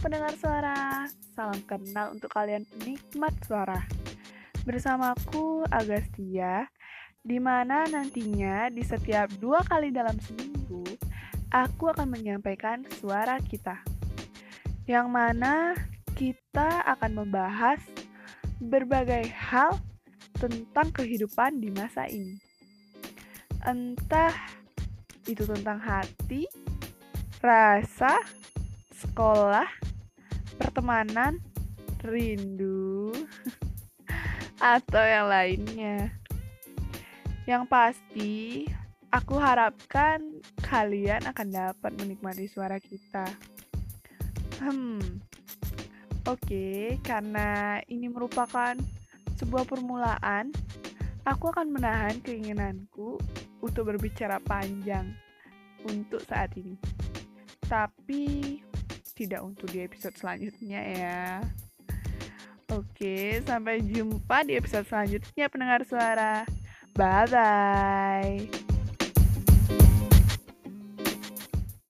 pendengar suara, salam kenal untuk kalian penikmat suara. Bersamaku Agustia, di mana nantinya di setiap dua kali dalam seminggu, aku akan menyampaikan suara kita. Yang mana kita akan membahas berbagai hal tentang kehidupan di masa ini. Entah itu tentang hati, rasa, sekolah, pertemanan, rindu, atau yang lainnya. Yang pasti, aku harapkan kalian akan dapat menikmati suara kita. Hmm, oke, okay, karena ini merupakan sebuah permulaan, aku akan menahan keinginanku untuk berbicara panjang untuk saat ini. Tapi tidak untuk di episode selanjutnya ya. Oke, sampai jumpa di episode selanjutnya pendengar suara. Bye bye.